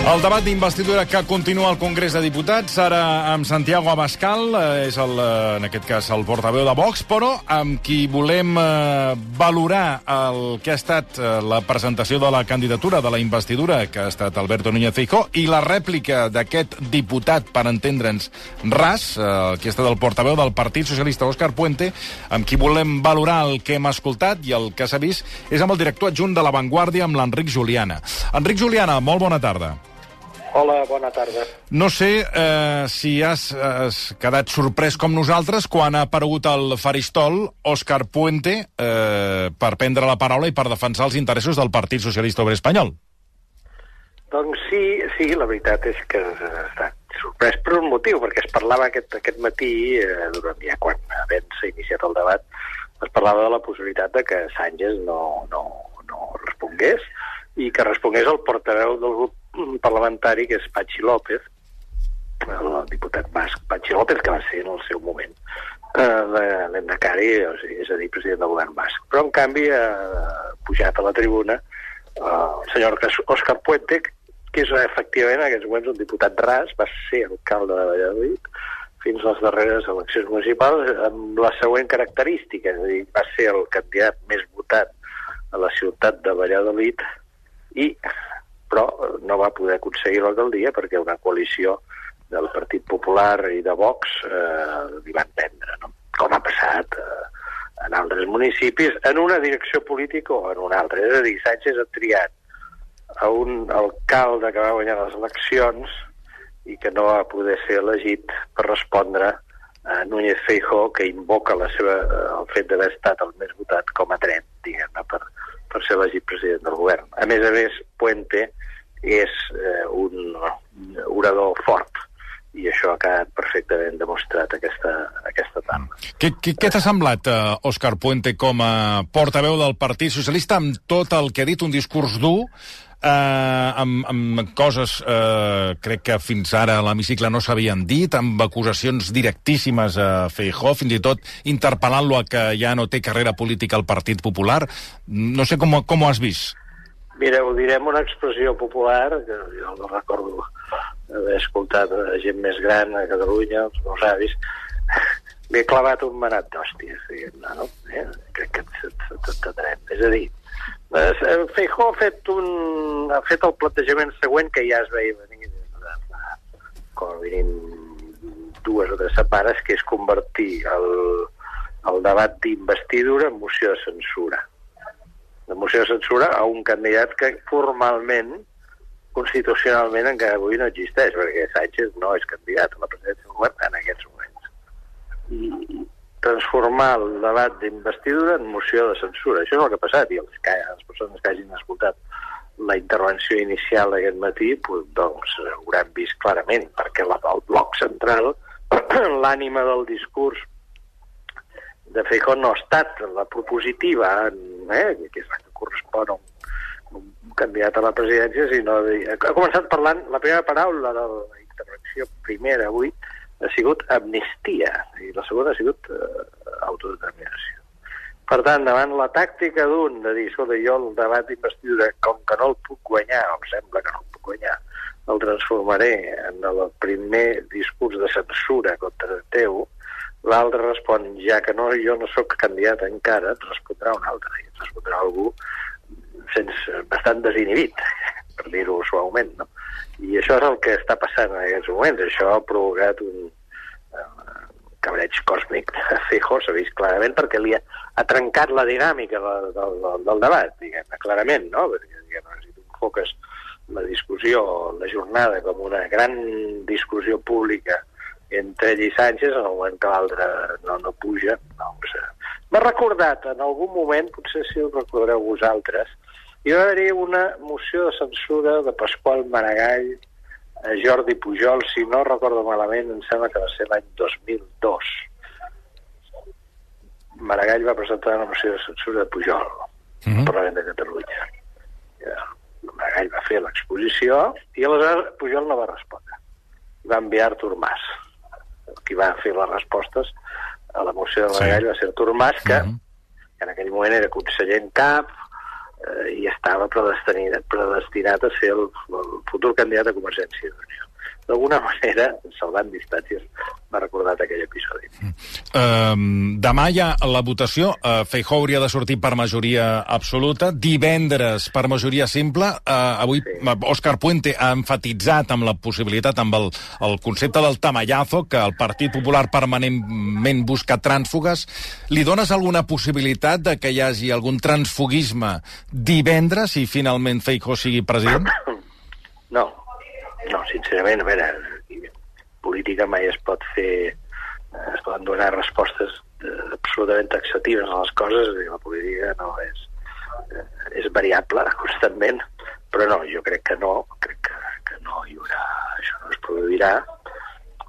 El debat d'investidura que continua al Congrés de Diputats, ara amb Santiago Abascal, eh, és el, eh, en aquest cas el portaveu de Vox, però amb qui volem eh, valorar el que ha estat la presentació de la candidatura de la investidura, que ha estat Alberto Núñez Feijó, i la rèplica d'aquest diputat, per entendre'ns, ras, eh, que ha estat el portaveu del Partit Socialista, Òscar Puente, amb qui volem valorar el que hem escoltat i el que s'ha vist, és amb el director adjunt de La Vanguardia, amb l'Enric Juliana. Enric Juliana, molt bona tarda. Hola, bona tarda. No sé eh, si has, has quedat sorprès com nosaltres quan ha aparegut al faristol Òscar Puente eh, per prendre la paraula i per defensar els interessos del Partit Socialista Obrer Espanyol. Doncs sí, sí, la veritat és que he estat sorprès per un motiu, perquè es parlava aquest, aquest matí, eh, durant ja quan havent s'ha iniciat el debat, es parlava de la possibilitat de que Sánchez no, no, no respongués i que respongués el portaveu del grup parlamentari, que és Pachi López, el diputat basc Pachi López, que va ser en el seu moment eh, l'endecari, o sigui, és a dir, president del govern basc. Però, en canvi, ha pujat a la tribuna eh, el senyor Òscar Puente, que és efectivament en aquests moments un diputat ras, va ser alcalde de Valladolid fins a les darreres eleccions municipals amb la següent característica, és a dir, va ser el candidat més votat a la ciutat de Valladolid i però no va poder aconseguir l'alcaldia perquè una coalició del Partit Popular i de Vox eh, li van prendre, no? com ha passat eh, en altres municipis, en una direcció política o en una altra. És a dir, Sánchez ha triat a un alcalde que va guanyar les eleccions i que no va poder ser elegit per respondre a Núñez Feijó, que invoca la seva, eh, el fet d'haver estat el més votat com a dret, diguem-ne, per, per ser elegit president del govern. A més a més, Puente és eh, un orador fort i això ha quedat perfectament demostrat aquesta, aquesta tarda. Què, què, què t'ha semblat, eh, Òscar Puente, com a portaveu del Partit Socialista, amb tot el que ha dit, un discurs dur, eh, amb, amb coses, eh, crec que fins ara a l'hemicicle no s'havien dit, amb acusacions directíssimes a Feijó, fins i tot interpel·lant-lo a que ja no té carrera política al Partit Popular. No sé com, com ho has vist. Mira, ho direm una expressió popular, que jo no recordo haver escoltat a gent més gran a Catalunya, els meus avis, m'he clavat un manat d'hòsties, diguem-ne, no? Eh? Crec que t'entendrem. És a dir, Feijó ha fet, un, ha fet el plantejament següent que ja es veia venir com a mínim dues o tres setmanes, que és convertir el, el debat d'investidura en moció de censura de moció de censura a un candidat que formalment, constitucionalment, encara avui no existeix, perquè Sánchez no és candidat a la presidència del govern en aquests moments. I transformar el debat d'investidura en moció de censura. Això és el que ha passat, i els que, les persones que hagin escoltat la intervenció inicial d'aquest matí pues, doncs hauran vist clarament perquè la, el bloc central, l'ànima del discurs de Feijó no ha estat la propositiva, eh, que és la que correspon a un, un candidat a la presidència, sinó de, ha començat parlant, la primera paraula de la intervenció primera avui ha sigut amnistia, i la segona ha sigut eh, autodeterminació. Per tant, davant la tàctica d'un de dir, escolta, jo el debat d'investidura, com que no el puc guanyar, em sembla que no el puc guanyar, el transformaré en el primer discurs de censura contra teu, L'altre respon, ja que no, jo no sóc candidat encara, et respondrà un altre, i et respondrà algú sense, bastant desinhibit, per dir-ho suaument, no? I això és el que està passant en aquests moments. Això ha provocat un uh, cabreig còsmic de Feijó, s'ha vist clarament, perquè li ha, ha trencat la dinàmica del, del, del debat, diguem clarament, no? Perquè, diguem si tu enfoques la discussió, la jornada, com una gran discussió pública entre ell i Sánchez, en el moment que l'altre no, no puja, doncs... Eh, M'ha recordat, en algun moment, potser si ho recordareu vosaltres, hi va haver una moció de censura de Pasqual Maragall a Jordi Pujol, si no recordo malament, em sembla que va ser l'any 2002. Maragall va presentar una moció de censura de Pujol, mm -hmm. al Parlament de Catalunya. Maragall va fer l'exposició i aleshores Pujol no va respondre. Va enviar Artur Mas qui va fer les respostes a la moció de la sí. va ser Artur Mas, que, uh -huh. que en aquell moment era conseller en cap, eh, i estava predestinat, predestinat a ser el, el futur candidat a Convergència d'Unió d'alguna manera, salvant distàncies, m'ha recordat aquell episodi. Uh, demà hi ha la votació. Uh, Feijó hauria de sortir per majoria absoluta. Divendres per majoria simple. Uh, avui sí. Òscar Puente ha enfatitzat amb la possibilitat, amb el, el concepte del tamallazo, que el Partit Popular permanentment busca trànsfugues. Li dones alguna possibilitat de que hi hagi algun transfuguisme divendres si finalment Feijó sigui president? No, no, sincerament, a veure, política mai es pot fer, es poden donar respostes eh, absolutament taxatives a les coses, i la política no és, eh, és variable constantment, però no, jo crec que no, crec que, que no hi haurà, això no es produirà,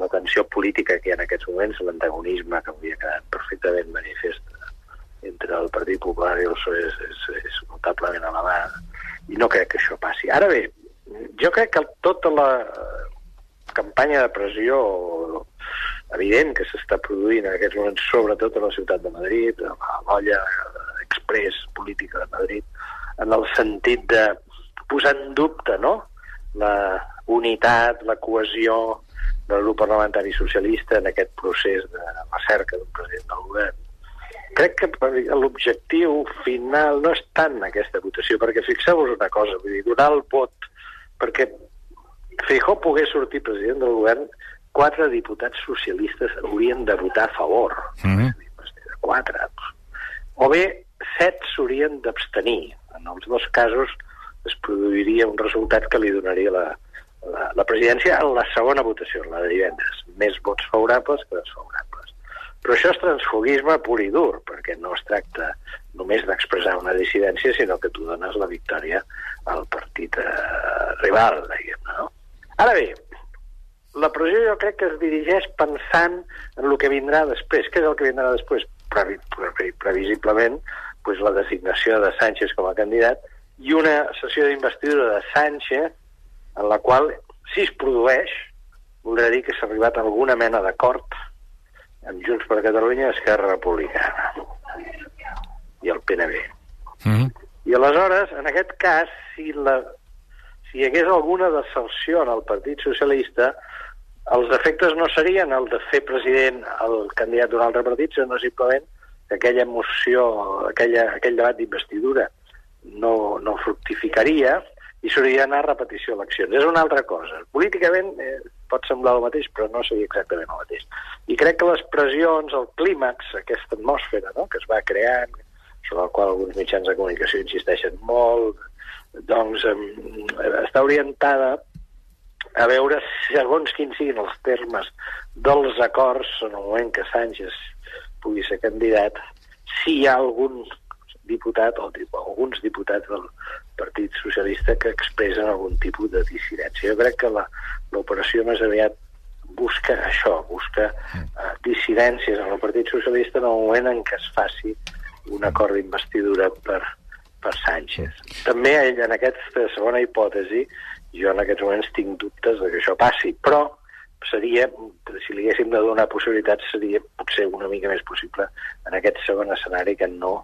la tensió política que hi ha en aquests moments, l'antagonisme que havia quedat perfectament manifest entre el Partit Popular i el PSOE és, és, és notablement elevat, i no crec que això passi. Ara bé, jo crec que tota la campanya de pressió evident que s'està produint en aquests moments, sobretot a la ciutat de Madrid, a l'olla express política de Madrid, en el sentit de posar en dubte no? la unitat, la cohesió del grup parlamentari socialista en aquest procés de recerca d'un president del govern. Crec que l'objectiu final no és tant aquesta votació, perquè fixeu-vos una cosa, vull dir, donar el vot perquè Feijó pogués sortir president del govern, quatre diputats socialistes haurien de votar a favor. Mm -hmm. Quatre. O bé, set s'haurien d'abstenir. En els dos casos es produiria un resultat que li donaria la, la, la presidència en la segona votació, la de divendres. Més vots favorables que desfavorables. Però això és transfugisme pur i dur, perquè no es tracta només d'expressar una dissidència, sinó que tu dones la victòria al partit eh, rival, diguem no? Ara bé, la pressió jo crec que es dirigeix pensant en el que vindrà després. Què és el que vindrà després? Previ, previ, previsiblement, pues, la designació de Sánchez com a candidat i una sessió d'investidura de Sánchez en la qual, si es produeix, voldrà dir que s'ha arribat a alguna mena d'acord amb Junts per Catalunya i Esquerra Republicana i el PNB. Mm -hmm. I aleshores, en aquest cas, si, la, si hi hagués alguna deserció en el Partit Socialista, els efectes no serien el de fer president el candidat d'un altre partit, sinó simplement que aquella emoció, aquella, aquell debat d'investidura no, no fructificaria i s'hauria d'anar a repetició d'eleccions. És una altra cosa. Políticament eh, pot semblar el mateix, però no seria exactament el mateix. I crec que les pressions, el clímax, aquesta atmosfera no?, que es va creant, sobre el qual alguns mitjans de comunicació insisteixen molt, doncs està orientada a veure segons quins siguin els termes dels acords en el moment que Sánchez pugui ser candidat, si hi ha algun diputat o alguns diputats del Partit Socialista que expressen algun tipus de dissidència. Jo crec que l'operació més aviat busca això, busca uh, dissidències en el Partit Socialista en el moment en què es faci un acord d'investidura per, per Sánchez. També en aquesta segona hipòtesi jo en aquests moments tinc dubtes de que això passi, però seria, si li haguéssim de donar possibilitats, seria potser una mica més possible en aquest segon escenari que no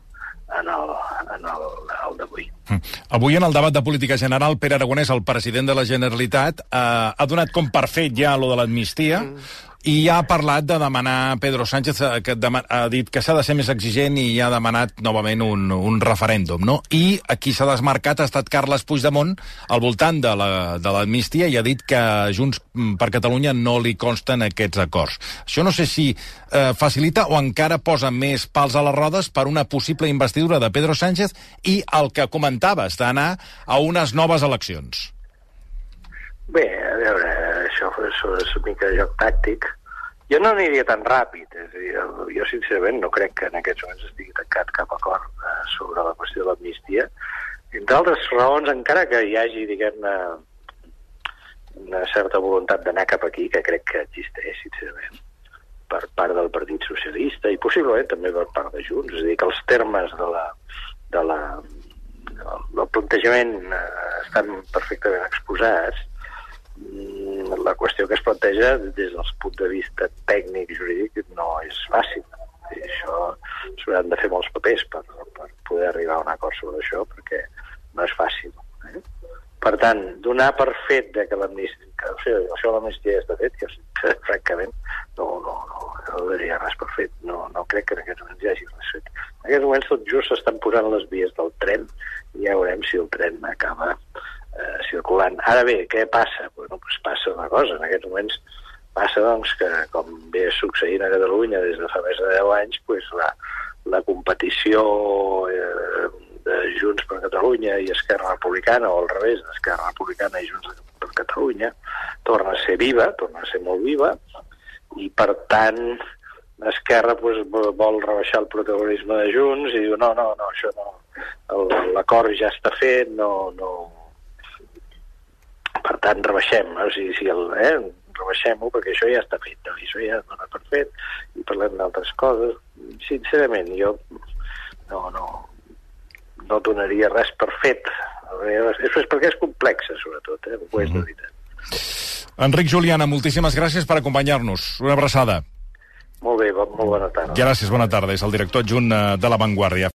en el, en el, el d'avui. Mm. Avui, en el debat de política general, Pere Aragonès, el president de la Generalitat, eh, ha donat com per fet ja lo de l'amnistia, mm i ja ha parlat de demanar, Pedro Sánchez eh, que ha dit que s'ha de ser més exigent i ha demanat novament un, un referèndum, no? I aquí s'ha desmarcat ha estat Carles Puigdemont al voltant de l'amnistia la, i ha dit que Junts per Catalunya no li consten aquests acords. Això no sé si eh, facilita o encara posa més pals a les rodes per una possible investidura de Pedro Sánchez i el que comentaves d'anar a unes noves eleccions. Bé, a veure, això és, és una mica joc tàctic, jo no aniria tan ràpid, és a dir, jo sincerament no crec que en aquests moments estigui tancat cap acord eh, sobre la qüestió de l'amnistia, entre altres raons, encara que hi hagi, diguem-ne, una certa voluntat d'anar cap aquí, que crec que existeix, sincerament, per part del Partit Socialista i possiblement també per part de Junts, és a dir, que els termes de la, de la, del plantejament eh, estan perfectament exposats, qüestió que es planteja des del punt de vista tècnic i jurídic no és fàcil. I això s'hauran de fer molts papers per, per poder arribar a un acord sobre això, perquè no és fàcil. Eh? Per tant, donar per fet de que l'amnistia, o sigui, això l'amnistia ja està fet, que francament no, no, no, no donaria res per fet. No, no crec que en aquests moments hi hagi res fet. En aquests moments tot just s'estan posant les vies del tren i ja veurem si el tren acaba eh, circulant. Ara bé, què passa? Una cosa. En aquests moments passa doncs, que, com ve succeint a Catalunya des de fa més de 10 anys, pues, la, la competició eh, de Junts per Catalunya i Esquerra Republicana, o al revés, Esquerra Republicana i Junts per Catalunya, torna a ser viva, torna a ser molt viva, i per tant Esquerra pues, vol rebaixar el protagonisme de Junts i diu no, no, no, això no, l'acord ja està fet, no, no... Per tant, rebaixem, no? si, si el, eh, rebaixem-ho perquè això ja està fet, no? I això ja es dona per fet, i parlem d'altres coses. Sincerament, jo no, no, no donaria res per fet. Això és perquè és complexa, sobretot, eh? Ho és de veritat. Enric Juliana, moltíssimes gràcies per acompanyar-nos. Una abraçada. Molt bé, molt bona tarda. Gràcies, bona tarda. És el director adjunt de La Vanguardia.